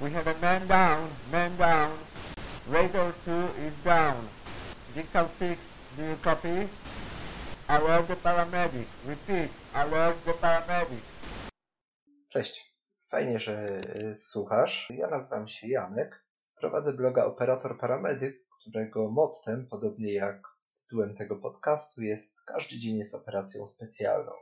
We have a man down, man down. Razor 2 is down. Jigsaw 6, do you copy? Love the paramedic. Repeat, love the paramedic. Cześć. Fajnie, że y, słuchasz. Ja nazywam się Janek. Prowadzę bloga Operator Paramedyk, którego mottem, podobnie jak tytułem tego podcastu, jest Każdy dzień jest operacją specjalną.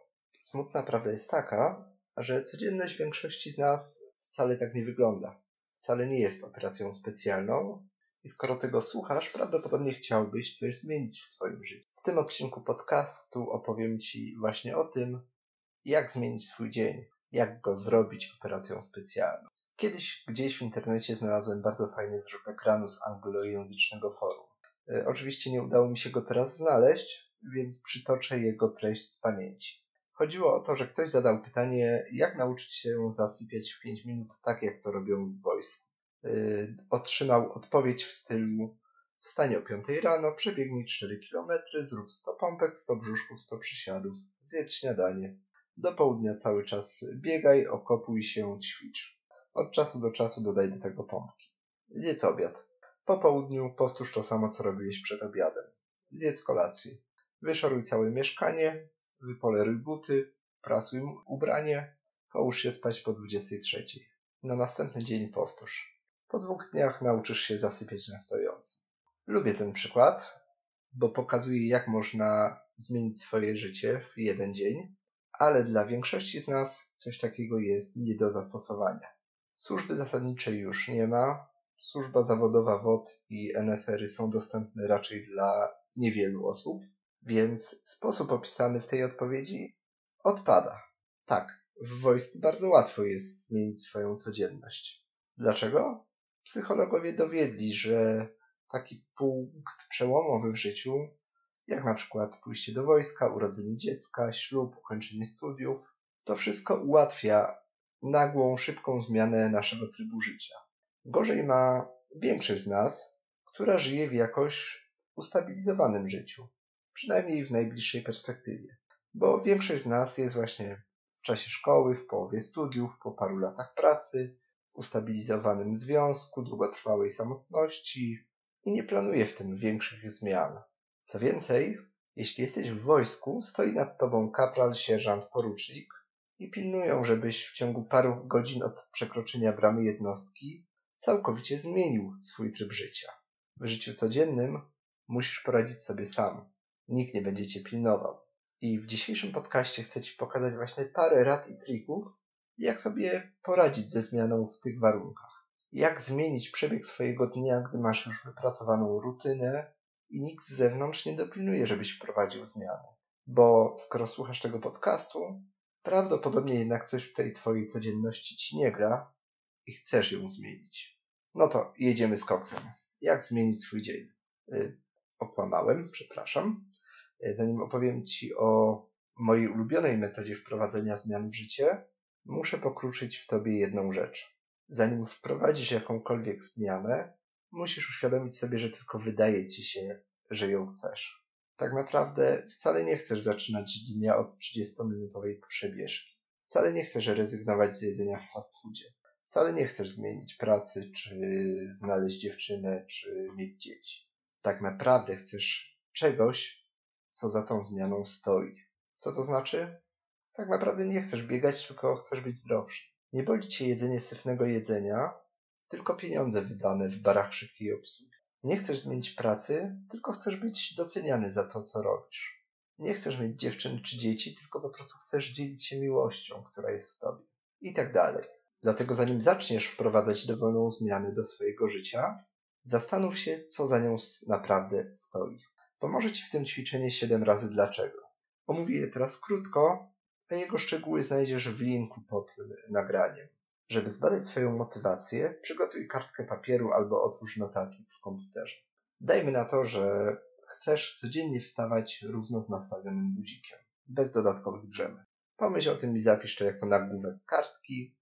Smutna prawda jest taka, że codzienność większości z nas wcale tak nie wygląda. Wcale nie jest operacją specjalną i skoro tego słuchasz, prawdopodobnie chciałbyś coś zmienić w swoim życiu. W tym odcinku podcastu opowiem Ci właśnie o tym, jak zmienić swój dzień, jak go zrobić operacją specjalną. Kiedyś gdzieś w internecie znalazłem bardzo fajny zrzut ekranu z anglojęzycznego forum. E, oczywiście nie udało mi się go teraz znaleźć, więc przytoczę jego treść z pamięci. Chodziło o to, że ktoś zadał pytanie, jak nauczyć się zasypiać w 5 minut tak, jak to robią w wojsku. Yy, otrzymał odpowiedź w stylu wstanie o 5 rano, przebiegnij 4 km, zrób 100 pompek, 100 brzuszków, 100 przysiadów, zjedz śniadanie. Do południa cały czas biegaj, okopuj się, ćwicz. Od czasu do czasu dodaj do tego pompki. Zjedz obiad. Po południu powtórz to samo, co robiłeś przed obiadem. Zjedz kolację. Wyszoruj całe mieszkanie, wypoleruj buty, prasuj ubranie, połóż się spać po 23. Na następny dzień powtórz. Po dwóch dniach nauczysz się zasypiać na stojąco. Lubię ten przykład, bo pokazuje jak można zmienić swoje życie w jeden dzień, ale dla większości z nas coś takiego jest nie do zastosowania. Służby zasadniczej już nie ma. Służba zawodowa WOT i NSR-y są dostępne raczej dla niewielu osób, więc sposób opisany w tej odpowiedzi odpada. Tak, w wojsku bardzo łatwo jest zmienić swoją codzienność. Dlaczego? Psychologowie dowiedli, że taki punkt przełomowy w życiu, jak na przykład pójście do wojska, urodzenie dziecka, ślub, ukończenie studiów, to wszystko ułatwia nagłą, szybką zmianę naszego trybu życia. Gorzej ma większość z nas, która żyje w jakoś ustabilizowanym życiu przynajmniej w najbliższej perspektywie. Bo większość z nas jest właśnie w czasie szkoły, w połowie studiów, po paru latach pracy, w ustabilizowanym związku, długotrwałej samotności i nie planuje w tym większych zmian. Co więcej, jeśli jesteś w wojsku, stoi nad tobą kapral, sierżant, porucznik i pilnują, żebyś w ciągu paru godzin od przekroczenia bramy jednostki całkowicie zmienił swój tryb życia. W życiu codziennym musisz poradzić sobie sam nikt nie będzie cię pilnował. I w dzisiejszym podcaście chcę Ci pokazać właśnie parę rad i trików, jak sobie poradzić ze zmianą w tych warunkach. Jak zmienić przebieg swojego dnia, gdy masz już wypracowaną rutynę i nikt z zewnątrz nie dopilnuje, żebyś wprowadził zmiany. Bo skoro słuchasz tego podcastu, prawdopodobnie jednak coś w tej Twojej codzienności Ci nie gra i chcesz ją zmienić. No to jedziemy z koksem. Jak zmienić swój dzień? Y, okłamałem, przepraszam. E, zanim opowiem Ci o mojej ulubionej metodzie wprowadzenia zmian w życie, muszę pokruczyć w Tobie jedną rzecz. Zanim wprowadzisz jakąkolwiek zmianę, musisz uświadomić sobie, że tylko wydaje Ci się, że ją chcesz. Tak naprawdę wcale nie chcesz zaczynać dnia od 30-minutowej przebieżki. Wcale nie chcesz rezygnować z jedzenia w fast foodzie. Wcale nie chcesz zmienić pracy, czy znaleźć dziewczynę, czy mieć dzieci. Tak naprawdę chcesz czegoś, co za tą zmianą stoi. Co to znaczy? Tak naprawdę nie chcesz biegać, tylko chcesz być zdrowszy. Nie boli cię jedzenie syfnego jedzenia, tylko pieniądze wydane w barach szybkiej obsługi. Nie chcesz zmienić pracy, tylko chcesz być doceniany za to, co robisz. Nie chcesz mieć dziewczyn czy dzieci, tylko po prostu chcesz dzielić się miłością, która jest w tobie. I tak dalej. Dlatego zanim zaczniesz wprowadzać dowolną zmianę do swojego życia, zastanów się, co za nią naprawdę stoi. Pomoże Ci w tym ćwiczenie 7 razy dlaczego. Omówię je teraz krótko, a jego szczegóły znajdziesz w linku pod nagraniem. Żeby zbadać swoją motywację, przygotuj kartkę papieru albo otwórz notatnik w komputerze. Dajmy na to, że chcesz codziennie wstawać równo z nastawionym buzikiem, bez dodatkowych drzemy. Pomyśl o tym i zapisz to jako nagłówek kartki,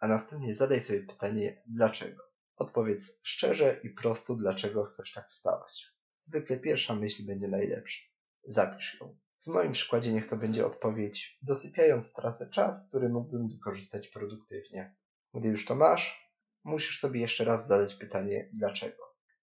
a następnie zadaj sobie pytanie dlaczego. Odpowiedz szczerze i prosto, dlaczego chcesz tak wstawać. Zwykle pierwsza myśl będzie najlepsza. Zapisz ją. W moim przykładzie niech to będzie odpowiedź. Dosypiając tracę czas, który mógłbym wykorzystać produktywnie. Gdy już to masz, musisz sobie jeszcze raz zadać pytanie dlaczego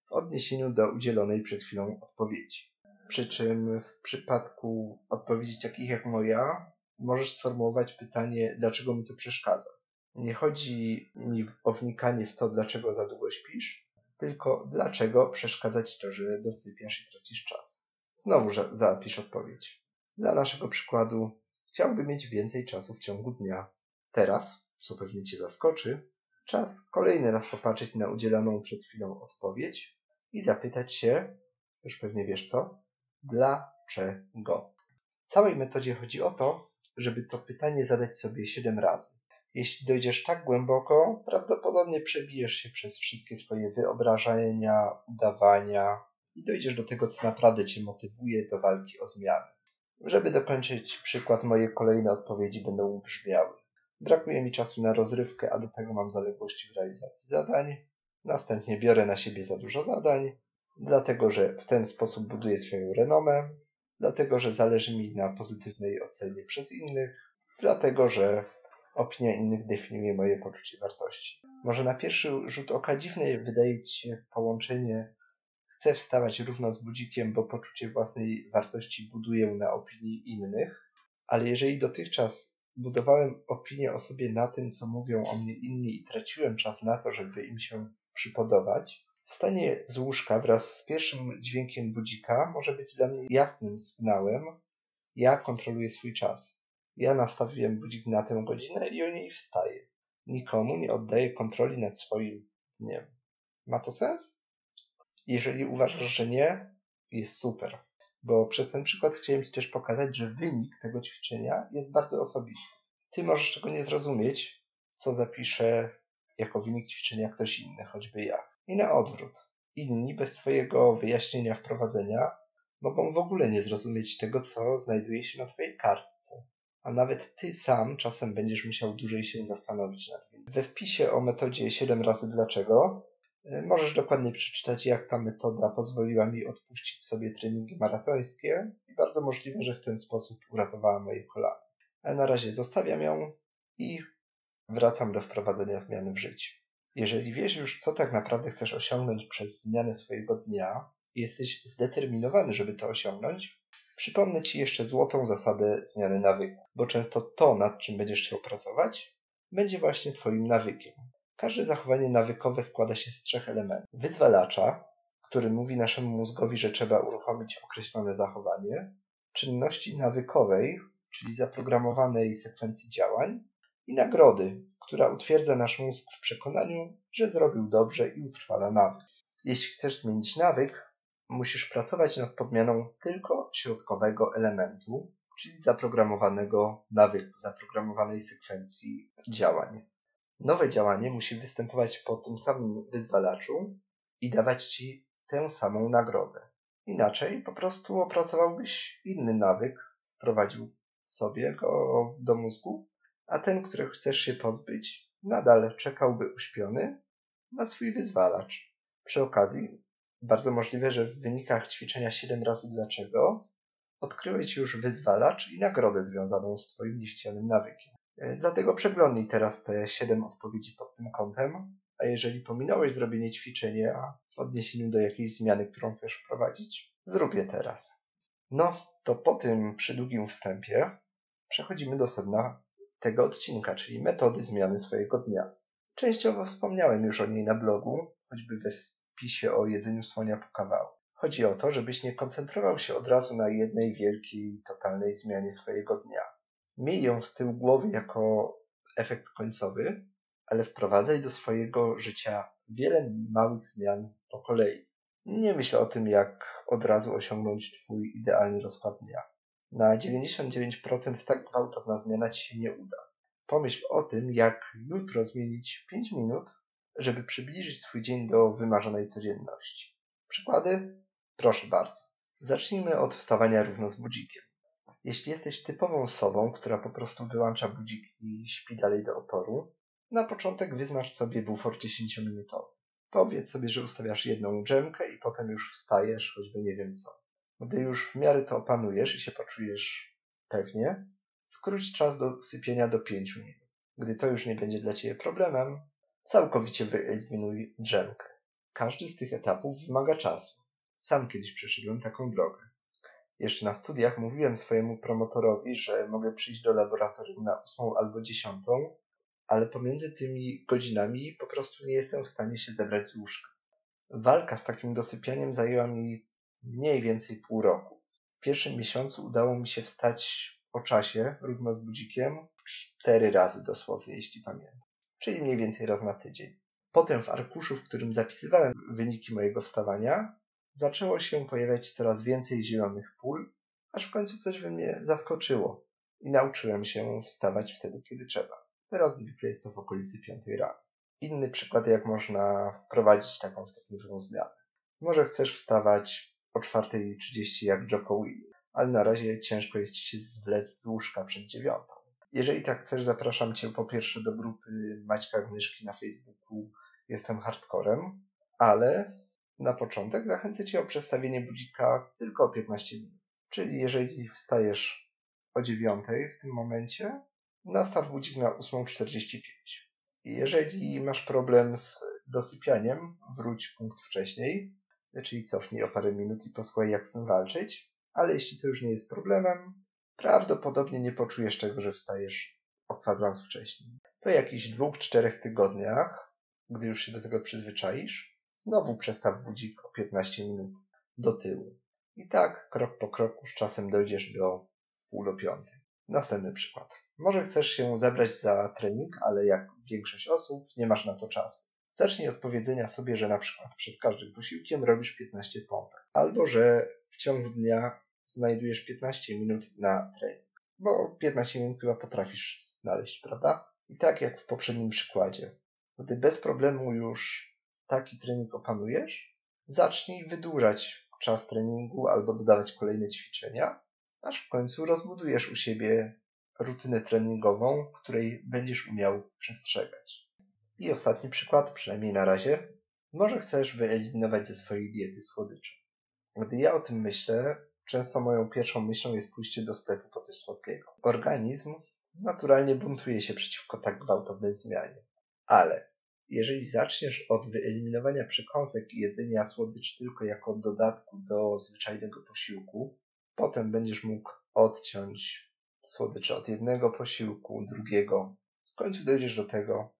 w odniesieniu do udzielonej przed chwilą odpowiedzi. Przy czym w przypadku odpowiedzi takich jak moja, możesz sformułować pytanie, dlaczego mi to przeszkadza. Nie chodzi mi o wnikanie w to, dlaczego za długo śpisz, tylko dlaczego przeszkadza ci to, że dosypiasz i tracisz czas. Znowu zapisz odpowiedź. Dla naszego przykładu, chciałbym mieć więcej czasu w ciągu dnia. Teraz, co pewnie cię zaskoczy, czas kolejny raz popatrzeć na udzieloną przed chwilą odpowiedź i zapytać się, już pewnie wiesz co, dlaczego. W całej metodzie chodzi o to, żeby to pytanie zadać sobie siedem razy. Jeśli dojdziesz tak głęboko, prawdopodobnie przebijesz się przez wszystkie swoje wyobrażenia, udawania i dojdziesz do tego, co naprawdę cię motywuje do walki o zmianę. Żeby dokończyć przykład, moje kolejne odpowiedzi będą brzmiały. Brakuje mi czasu na rozrywkę, a do tego mam zaległości w realizacji zadań. Następnie biorę na siebie za dużo zadań, dlatego że w ten sposób buduję swoją renomę, dlatego że zależy mi na pozytywnej ocenie przez innych, dlatego że opinia innych definiuje moje poczucie wartości. Może na pierwszy rzut oka dziwne wydaje ci się połączenie chcę wstawać równo z budzikiem, bo poczucie własnej wartości buduję na opinii innych, ale jeżeli dotychczas budowałem opinię o sobie na tym, co mówią o mnie inni i traciłem czas na to, żeby im się przypodobać, Wstanie z łóżka wraz z pierwszym dźwiękiem budzika może być dla mnie jasnym sygnałem. Ja kontroluję swój czas. Ja nastawiłem budzik na tę godzinę i o niej wstaję. Nikomu nie oddaję kontroli nad swoim dniem. Ma to sens? Jeżeli uważasz, że nie, jest super. Bo przez ten przykład chciałem Ci też pokazać, że wynik tego ćwiczenia jest bardzo osobisty. Ty możesz tego nie zrozumieć, co zapisze jako wynik ćwiczenia ktoś inny, choćby ja. I na odwrót. Inni bez Twojego wyjaśnienia, wprowadzenia mogą w ogóle nie zrozumieć tego, co znajduje się na Twojej kartce. A nawet Ty sam czasem będziesz musiał dłużej się zastanowić nad tym. We wpisie o metodzie 7 razy dlaczego y, możesz dokładnie przeczytać, jak ta metoda pozwoliła mi odpuścić sobie treningi maratońskie i bardzo możliwe, że w ten sposób uratowała moje kolana. Ale na razie zostawiam ją i wracam do wprowadzenia zmiany w życiu. Jeżeli wiesz już, co tak naprawdę chcesz osiągnąć przez zmianę swojego dnia i jesteś zdeterminowany, żeby to osiągnąć, przypomnę Ci jeszcze złotą zasadę zmiany nawyku, bo często to, nad czym będziesz chciał pracować, będzie właśnie Twoim nawykiem. Każde zachowanie nawykowe składa się z trzech elementów. Wyzwalacza, który mówi naszemu mózgowi, że trzeba uruchomić określone zachowanie, czynności nawykowej, czyli zaprogramowanej sekwencji działań, i nagrody, która utwierdza nasz mózg w przekonaniu, że zrobił dobrze i utrwala nawyk. Jeśli chcesz zmienić nawyk, musisz pracować nad podmianą tylko środkowego elementu, czyli zaprogramowanego nawyku, zaprogramowanej sekwencji działań. Nowe działanie musi występować po tym samym wyzwalaczu i dawać ci tę samą nagrodę. Inaczej po prostu opracowałbyś inny nawyk, wprowadził sobie go do mózgu a ten, którego chcesz się pozbyć, nadal czekałby uśpiony na swój wyzwalacz. Przy okazji, bardzo możliwe, że w wynikach ćwiczenia 7 razy dlaczego odkryłeś już wyzwalacz i nagrodę związaną z Twoim niechcianym nawykiem. E, dlatego przeglądnij teraz te 7 odpowiedzi pod tym kątem, a jeżeli pominąłeś zrobienie ćwiczenia w odniesieniu do jakiejś zmiany, którą chcesz wprowadzić, zrób je teraz. No, to po tym przydługim wstępie przechodzimy do sedna tego odcinka, czyli metody zmiany swojego dnia. Częściowo wspomniałem już o niej na blogu, choćby we wpisie o jedzeniu słonia po kawałku. Chodzi o to, żebyś nie koncentrował się od razu na jednej wielkiej, totalnej zmianie swojego dnia. Miej ją z tyłu głowy jako efekt końcowy, ale wprowadzaj do swojego życia wiele małych zmian po kolei. Nie myśl o tym, jak od razu osiągnąć Twój idealny rozkład dnia. Na 99% tak gwałtowna zmiana ci się nie uda. Pomyśl o tym, jak jutro zmienić 5 minut, żeby przybliżyć swój dzień do wymarzonej codzienności. Przykłady? Proszę bardzo. Zacznijmy od wstawania równo z budzikiem. Jeśli jesteś typową osobą, która po prostu wyłącza budzik i śpi dalej do oporu, na początek wyznacz sobie bufor 10-minutowy. Powiedz sobie, że ustawiasz jedną dżemkę i potem już wstajesz, choćby nie wiem co. Gdy już w miarę to opanujesz i się poczujesz pewnie, skróć czas do sypienia do 5 minut. Gdy to już nie będzie dla Ciebie problemem, Całkowicie wyeliminuj drzemkę. Każdy z tych etapów wymaga czasu. Sam kiedyś przeszedłem taką drogę. Jeszcze na studiach mówiłem swojemu promotorowi, że mogę przyjść do laboratorium na ósmą albo dziesiątą, ale pomiędzy tymi godzinami po prostu nie jestem w stanie się zebrać z łóżka. Walka z takim dosypianiem zajęła mi mniej więcej pół roku. W pierwszym miesiącu udało mi się wstać o czasie, równo z budzikiem, cztery razy dosłownie, jeśli pamiętam. Czyli mniej więcej raz na tydzień. Potem w arkuszu, w którym zapisywałem wyniki mojego wstawania, zaczęło się pojawiać coraz więcej zielonych pól, aż w końcu coś we mnie zaskoczyło i nauczyłem się wstawać wtedy, kiedy trzeba. Teraz zwykle jest to w okolicy piątej rano. Inny przykład, jak można wprowadzić taką stopniową zmianę. Może chcesz wstawać o 4.30 jak Joko Willi, ale na razie ciężko jest ci się zwlec z łóżka przed dziewiątą. Jeżeli tak chcesz, zapraszam cię po pierwsze do grupy Maćka Gnyszki na Facebooku Jestem Hardcorem, ale na początek zachęcę cię o przestawienie budzika tylko o 15 minut. Czyli jeżeli wstajesz o 9 w tym momencie, nastaw budzik na 8.45. Jeżeli masz problem z dosypianiem, wróć punkt wcześniej, czyli cofnij o parę minut i posłuchaj jak z tym walczyć, ale jeśli to już nie jest problemem, prawdopodobnie nie poczujesz tego, że wstajesz o kwadrans wcześniej. Po jakichś dwóch, czterech tygodniach, gdy już się do tego przyzwyczaisz, znowu przestaw budzik o 15 minut do tyłu. I tak krok po kroku z czasem dojdziesz do wpół do piątej. Następny przykład. Może chcesz się zebrać za trening, ale jak większość osób, nie masz na to czasu. Zacznij od powiedzenia sobie, że na przykład przed każdym posiłkiem robisz 15 pompek, albo że w ciągu dnia znajdujesz 15 minut na trening. Bo 15 minut chyba potrafisz znaleźć, prawda? I tak jak w poprzednim przykładzie. Gdy bez problemu już taki trening opanujesz, zacznij wydłużać czas treningu albo dodawać kolejne ćwiczenia, aż w końcu rozbudujesz u siebie rutynę treningową, której będziesz umiał przestrzegać. I ostatni przykład, przynajmniej na razie. Może chcesz wyeliminować ze swojej diety słodycze. Gdy ja o tym myślę, często moją pierwszą myślą jest pójście do sklepu po coś słodkiego. Organizm naturalnie buntuje się przeciwko tak gwałtownej zmianie. Ale jeżeli zaczniesz od wyeliminowania przekąsek i jedzenia słodyczy tylko jako dodatku do zwyczajnego posiłku, potem będziesz mógł odciąć słodycze od jednego posiłku, drugiego. W końcu dojdziesz do tego,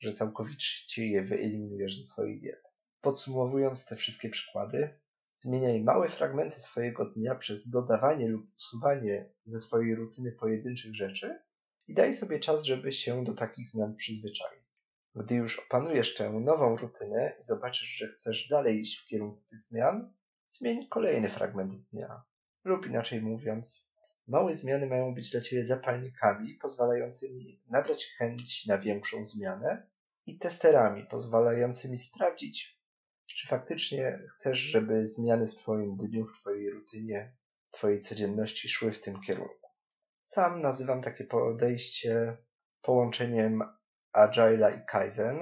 że całkowicie je wyeliminujesz ze swojej diety. Podsumowując te wszystkie przykłady, zmieniaj małe fragmenty swojego dnia przez dodawanie lub usuwanie ze swojej rutyny pojedynczych rzeczy i daj sobie czas, żeby się do takich zmian przyzwyczaić. Gdy już opanujesz tę nową rutynę i zobaczysz, że chcesz dalej iść w kierunku tych zmian, zmień kolejny fragment dnia. Lub inaczej mówiąc, małe zmiany mają być dla Ciebie zapalnikami pozwalającymi nabrać chęć na większą zmianę i testerami pozwalającymi sprawdzić, czy faktycznie chcesz, żeby zmiany w Twoim dniu, w Twojej rutynie, Twojej codzienności szły w tym kierunku. Sam nazywam takie podejście połączeniem Agile'a i Kaizen.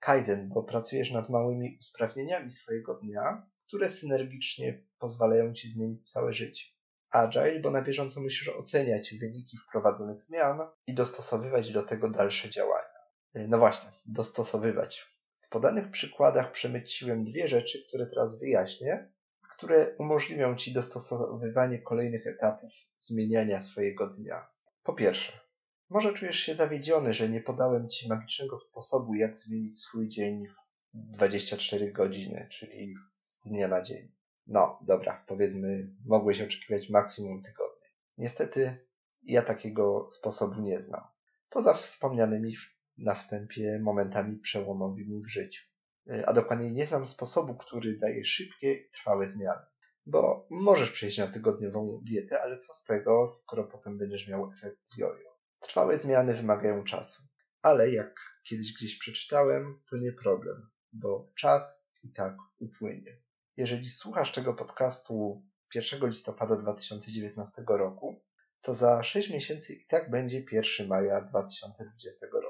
Kaizen, bo pracujesz nad małymi usprawnieniami swojego dnia, które synergicznie pozwalają Ci zmienić całe życie. Agile, bo na bieżąco musisz oceniać wyniki wprowadzonych zmian i dostosowywać do tego dalsze działania. No właśnie, dostosowywać. W podanych przykładach przemyciłem dwie rzeczy, które teraz wyjaśnię, które umożliwią Ci dostosowywanie kolejnych etapów zmieniania swojego dnia. Po pierwsze, może czujesz się zawiedziony, że nie podałem Ci magicznego sposobu, jak zmienić swój dzień w 24 godziny, czyli z dnia na dzień. No, dobra, powiedzmy, mogłeś oczekiwać maksimum tygodnia. Niestety, ja takiego sposobu nie znam. Poza wspomnianymi na wstępie momentami przełomowymi w życiu. A dokładniej nie znam sposobu, który daje szybkie i trwałe zmiany. Bo możesz przejść na tygodniową dietę, ale co z tego, skoro potem będziesz miał efekt jojo. Trwałe zmiany wymagają czasu. Ale jak kiedyś gdzieś przeczytałem, to nie problem, bo czas i tak upłynie. Jeżeli słuchasz tego podcastu 1 listopada 2019 roku, to za 6 miesięcy i tak będzie 1 maja 2020 roku.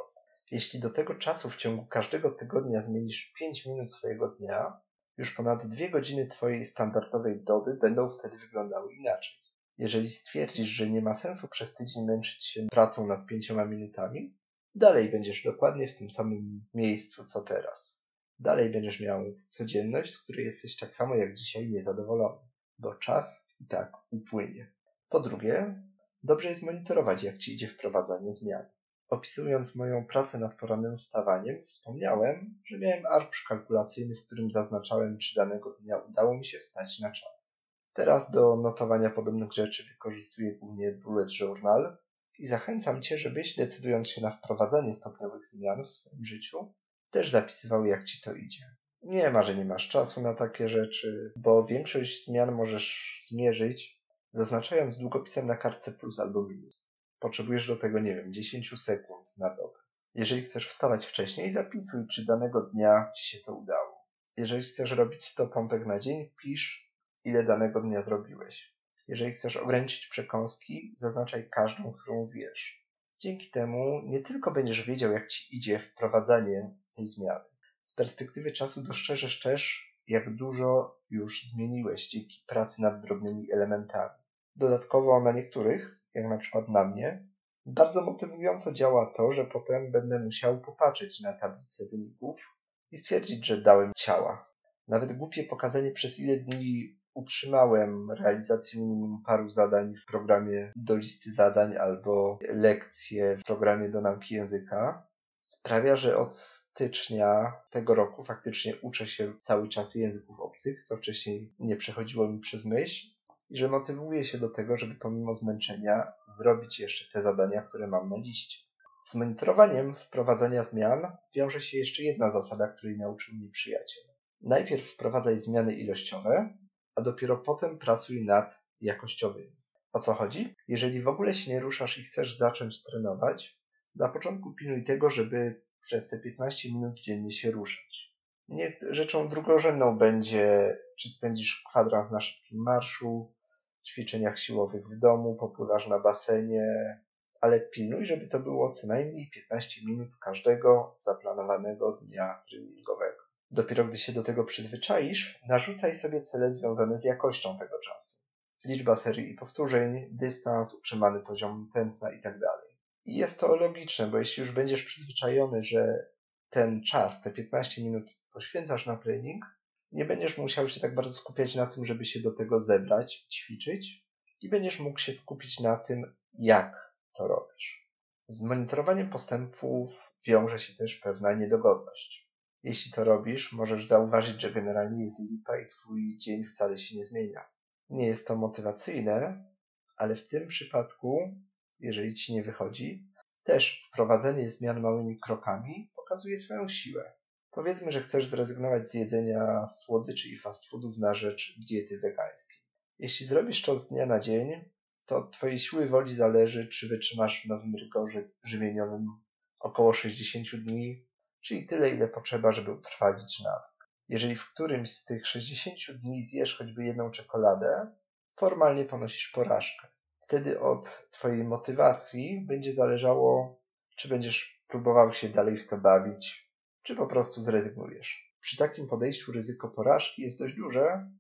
Jeśli do tego czasu w ciągu każdego tygodnia zmienisz 5 minut swojego dnia, już ponad 2 godziny Twojej standardowej doby będą wtedy wyglądały inaczej. Jeżeli stwierdzisz, że nie ma sensu przez tydzień męczyć się pracą nad 5 minutami, Dalej będziesz dokładnie w tym samym miejscu co teraz. Dalej będziesz miał codzienność, z której jesteś tak samo jak dzisiaj niezadowolony, bo czas i tak upłynie. Po drugie, dobrze jest monitorować, jak ci idzie wprowadzanie zmian. Opisując moją pracę nad porannym wstawaniem, wspomniałem, że miałem arkusz kalkulacyjny, w którym zaznaczałem, czy danego dnia udało mi się wstać na czas. Teraz do notowania podobnych rzeczy wykorzystuję głównie bullet journal i zachęcam Cię, żebyś, decydując się na wprowadzanie stopniowych zmian w swoim życiu, też zapisywał, jak Ci to idzie. Nie ma, że nie masz czasu na takie rzeczy, bo większość zmian możesz zmierzyć, zaznaczając długopisem na kartce plus albo minus. Potrzebujesz do tego, nie wiem, 10 sekund na dobę. Jeżeli chcesz wstawać wcześniej, zapisuj, czy danego dnia Ci się to udało. Jeżeli chcesz robić 100 pompek na dzień, pisz, ile danego dnia zrobiłeś. Jeżeli chcesz ograniczyć przekąski, zaznaczaj każdą, którą zjesz. Dzięki temu nie tylko będziesz wiedział, jak Ci idzie wprowadzanie tej zmiany. Z perspektywy czasu dostrzeżesz też, jak dużo już zmieniłeś dzięki pracy nad drobnymi elementami. Dodatkowo na niektórych, jak na przykład na mnie, bardzo motywująco działa to, że potem będę musiał popatrzeć na tablicę wyników i stwierdzić, że dałem ciała. Nawet głupie pokazanie przez ile dni utrzymałem realizację minimum paru zadań w programie do listy zadań albo lekcje w programie do nauki języka sprawia, że od stycznia tego roku faktycznie uczę się cały czas języków obcych, co wcześniej nie przechodziło mi przez myśl i że motywuję się do tego, żeby pomimo zmęczenia zrobić jeszcze te zadania, które mam na liście. Z monitorowaniem wprowadzania zmian wiąże się jeszcze jedna zasada, której nauczył mnie przyjaciel. Najpierw wprowadzaj zmiany ilościowe, a dopiero potem pracuj nad jakościowymi. O co chodzi? Jeżeli w ogóle się nie ruszasz i chcesz zacząć trenować, na początku pilnuj tego, żeby przez te 15 minut dziennie się ruszać. Niech rzeczą drugorzędną będzie, czy spędzisz kwadrans na szybkim marszu, ćwiczeniach siłowych w domu, popływasz na basenie, ale pilnuj, żeby to było co najmniej 15 minut każdego zaplanowanego dnia treningowego. Dopiero gdy się do tego przyzwyczaisz, narzucaj sobie cele związane z jakością tego czasu. Liczba serii i powtórzeń, dystans, utrzymany poziom tętna itd. I jest to logiczne, bo jeśli już będziesz przyzwyczajony, że ten czas, te 15 minut poświęcasz na trening, nie będziesz musiał się tak bardzo skupiać na tym, żeby się do tego zebrać, ćwiczyć i będziesz mógł się skupić na tym, jak to robisz. Z monitorowaniem postępów wiąże się też pewna niedogodność. Jeśli to robisz, możesz zauważyć, że generalnie jest lipa i twój dzień wcale się nie zmienia. Nie jest to motywacyjne, ale w tym przypadku, jeżeli ci nie wychodzi, też wprowadzenie zmian małymi krokami pokazuje swoją siłę. Powiedzmy, że chcesz zrezygnować z jedzenia słodyczy i fast foodów na rzecz diety wegańskiej. Jeśli zrobisz to z dnia na dzień, to od twojej siły woli zależy, czy wytrzymasz w nowym rygorze żywieniowym około 60 dni, czyli tyle, ile potrzeba, żeby utrwalić nawyk. Jeżeli w którymś z tych 60 dni zjesz choćby jedną czekoladę, formalnie ponosisz porażkę. Wtedy od Twojej motywacji będzie zależało, czy będziesz próbował się dalej w to bawić, czy po prostu zrezygnujesz. Przy takim podejściu ryzyko porażki jest dość duże,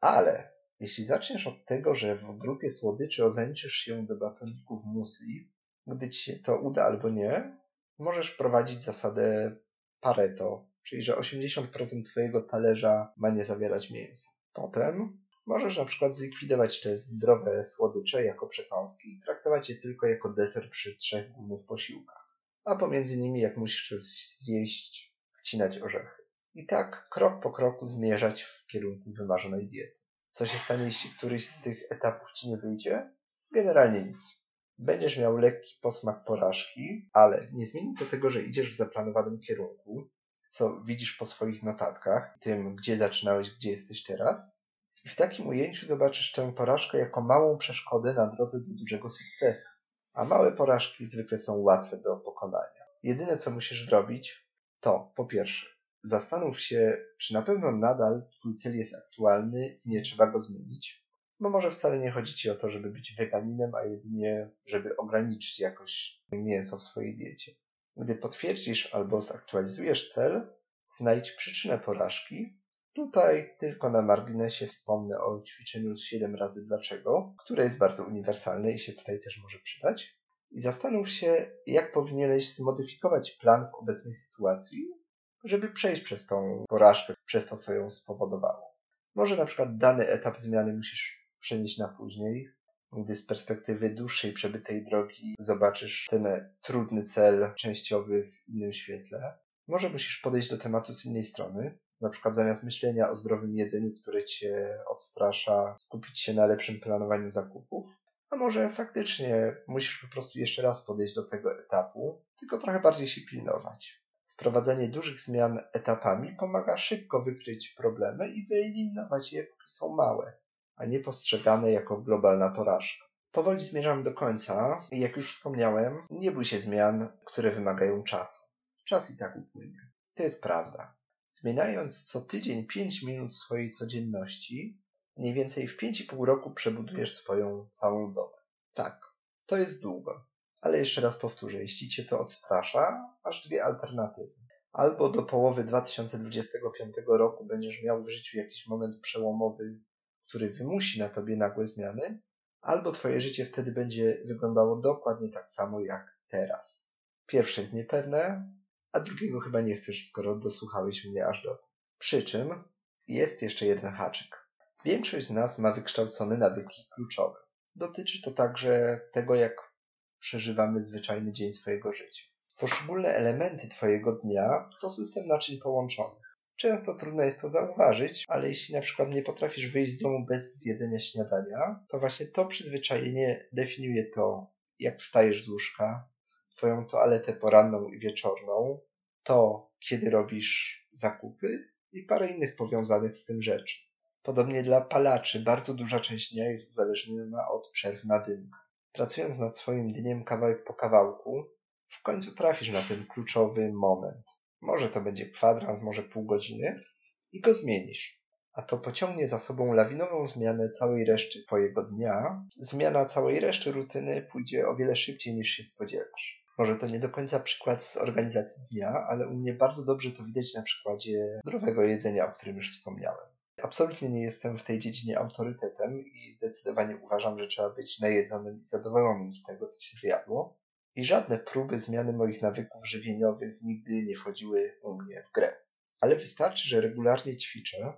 ale jeśli zaczniesz od tego, że w grupie słodyczy ograniczysz się do batoników musli, gdy ci się to uda albo nie, możesz wprowadzić zasadę Pareto, czyli że 80% Twojego talerza ma nie zawierać mięsa. Potem możesz na przykład zlikwidować te zdrowe słodycze jako przekąski i traktować je tylko jako deser przy trzech głównych posiłkach. A pomiędzy nimi, jak musisz coś zjeść, wcinać orzechy. I tak krok po kroku zmierzać w kierunku wymarzonej diety. Co się stanie, jeśli któryś z tych etapów ci nie wyjdzie? Generalnie nic. Będziesz miał lekki posmak porażki, ale nie zmieni to tego, że idziesz w zaplanowanym kierunku, co widzisz po swoich notatkach, tym, gdzie zaczynałeś, gdzie jesteś teraz. I w takim ujęciu zobaczysz tę porażkę jako małą przeszkodę na drodze do dużego sukcesu. A małe porażki zwykle są łatwe do pokonania. Jedyne, co musisz zrobić, to po pierwsze, zastanów się, czy na pewno nadal Twój cel jest aktualny i nie trzeba go zmienić. Bo może wcale nie chodzi Ci o to, żeby być weganinem, a jedynie, żeby ograniczyć jakoś mięso w swojej diecie. Gdy potwierdzisz albo zaktualizujesz cel, znajdź przyczynę porażki. Tutaj tylko na marginesie wspomnę o ćwiczeniu z 7 razy dlaczego, które jest bardzo uniwersalne i się tutaj też może przydać. I zastanów się, jak powinieneś zmodyfikować plan w obecnej sytuacji, żeby przejść przez tą porażkę, przez to, co ją spowodowało. Może na przykład dany etap zmiany musisz przenieść na później, gdy z perspektywy dłuższej przebytej drogi zobaczysz ten trudny cel częściowy w innym świetle. Może musisz podejść do tematu z innej strony, na przykład zamiast myślenia o zdrowym jedzeniu, które cię odstrasza, skupić się na lepszym planowaniu zakupów. A może faktycznie musisz po prostu jeszcze raz podejść do tego etapu, tylko trochę bardziej się pilnować. Wprowadzanie dużych zmian etapami pomaga szybko wykryć problemy i wyeliminować je, póki są małe, a nie postrzegane jako globalna porażka. Powoli zmierzam do końca i jak już wspomniałem, nie bój się zmian, które wymagają czasu. Czas i tak upłynie. To jest prawda. Zmieniając co tydzień 5 minut swojej codzienności, mniej więcej w 5,5 roku przebudujesz swoją całą dobę. Tak, to jest długo. Ale jeszcze raz powtórzę, jeśli cię to odstrasza, masz dwie alternatywy. Albo do połowy 2025 roku będziesz miał w życiu jakiś moment przełomowy, który wymusi na tobie nagłe zmiany, albo twoje życie wtedy będzie wyglądało dokładnie tak samo jak teraz. Pierwsze jest niepewne, a drugiego chyba nie chcesz, skoro dosłuchałeś mnie aż do. Przy czym jest jeszcze jeden haczyk. Większość z nas ma wykształcone nawyki kluczowe. Dotyczy to także tego, jak przeżywamy zwyczajny dzień swojego życia. Poszczególne elementy Twojego dnia to system naczyń połączonych. Często trudno jest to zauważyć, ale jeśli na przykład nie potrafisz wyjść z domu bez zjedzenia śniadania, to właśnie to przyzwyczajenie definiuje to, jak wstajesz z łóżka, Twoją toaletę poranną i wieczorną, to, kiedy robisz zakupy i parę innych powiązanych z tym rzeczy. Podobnie dla palaczy bardzo duża część dnia jest uzależniona od przerw na dymkę. Pracując nad swoim dniem kawałek po kawałku, w końcu trafisz na ten kluczowy moment. Może to będzie kwadrans, może pół godziny i go zmienisz. A to pociągnie za sobą lawinową zmianę całej reszty Twojego dnia. Zmiana całej reszty rutyny pójdzie o wiele szybciej niż się spodziewasz. Może to nie do końca przykład z organizacji dnia, ale u mnie bardzo dobrze to widać na przykładzie zdrowego jedzenia, o którym już wspomniałem. Absolutnie nie jestem w tej dziedzinie autorytetem i zdecydowanie uważam, że trzeba być najedzonym i zadowolonym z tego, co się zjadło. I żadne próby zmiany moich nawyków żywieniowych nigdy nie wchodziły u mnie w grę. Ale wystarczy, że regularnie ćwiczę,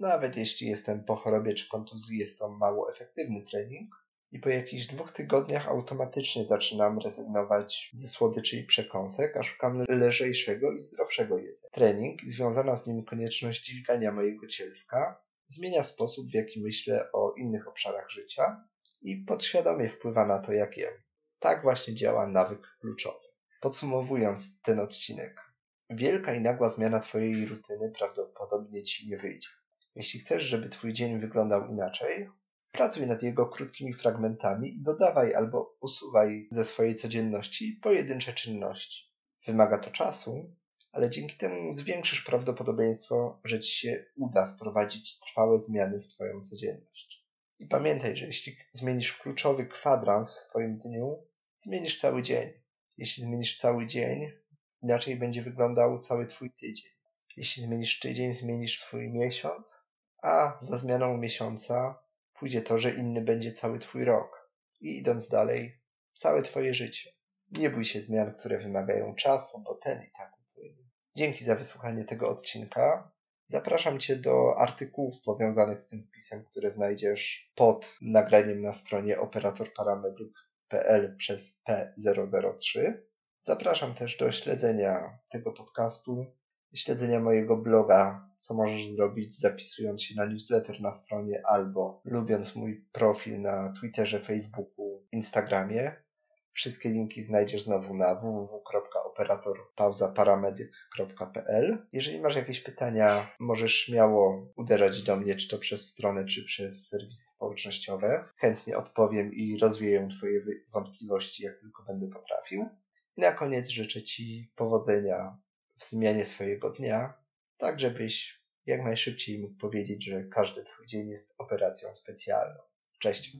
nawet jeśli jestem po chorobie czy kontuzji, jest to mało efektywny trening, i po jakichś dwóch tygodniach automatycznie zaczynam rezygnować ze słodyczy i przekąsek, a szukam lżejszego i zdrowszego jedzenia. Trening i związana z nim konieczność dźwigania mojego cielska zmienia sposób, w jaki myślę o innych obszarach życia i podświadomie wpływa na to, jak jem. Tak właśnie działa nawyk kluczowy. Podsumowując ten odcinek, wielka i nagła zmiana Twojej rutyny prawdopodobnie Ci nie wyjdzie. Jeśli chcesz, żeby Twój dzień wyglądał inaczej, Pracuj nad jego krótkimi fragmentami i dodawaj albo usuwaj ze swojej codzienności pojedyncze czynności. Wymaga to czasu, ale dzięki temu zwiększysz prawdopodobieństwo, że ci się uda wprowadzić trwałe zmiany w Twoją codzienność. I pamiętaj, że jeśli zmienisz kluczowy kwadrans w swoim dniu, zmienisz cały dzień. Jeśli zmienisz cały dzień, inaczej będzie wyglądał cały Twój tydzień. Jeśli zmienisz tydzień, zmienisz swój miesiąc, a za zmianą miesiąca pójdzie to, że inny będzie cały twój rok. I idąc dalej, całe twoje życie. Nie bój się zmian, które wymagają czasu, bo ten i tak upłynie. Dzięki za wysłuchanie tego odcinka. Zapraszam Cię do artykułów powiązanych z tym wpisem, które znajdziesz pod nagraniem na stronie operatorparamedyk.pl przez P003. Zapraszam też do śledzenia tego podcastu, śledzenia mojego bloga co możesz zrobić zapisując się na newsletter na stronie albo lubiąc mój profil na Twitterze, Facebooku, Instagramie. Wszystkie linki znajdziesz znowu na www.operatorpauzaparamedyk.pl. Jeżeli masz jakieś pytania, możesz śmiało uderzać do mnie, czy to przez stronę, czy przez serwisy społecznościowe. Chętnie odpowiem i rozwieję Twoje wątpliwości, jak tylko będę potrafił. I na koniec życzę Ci powodzenia w zmianie swojego dnia tak żebyś jak najszybciej mógł powiedzieć, że każdy Twój dzień jest operacją specjalną. Cześć!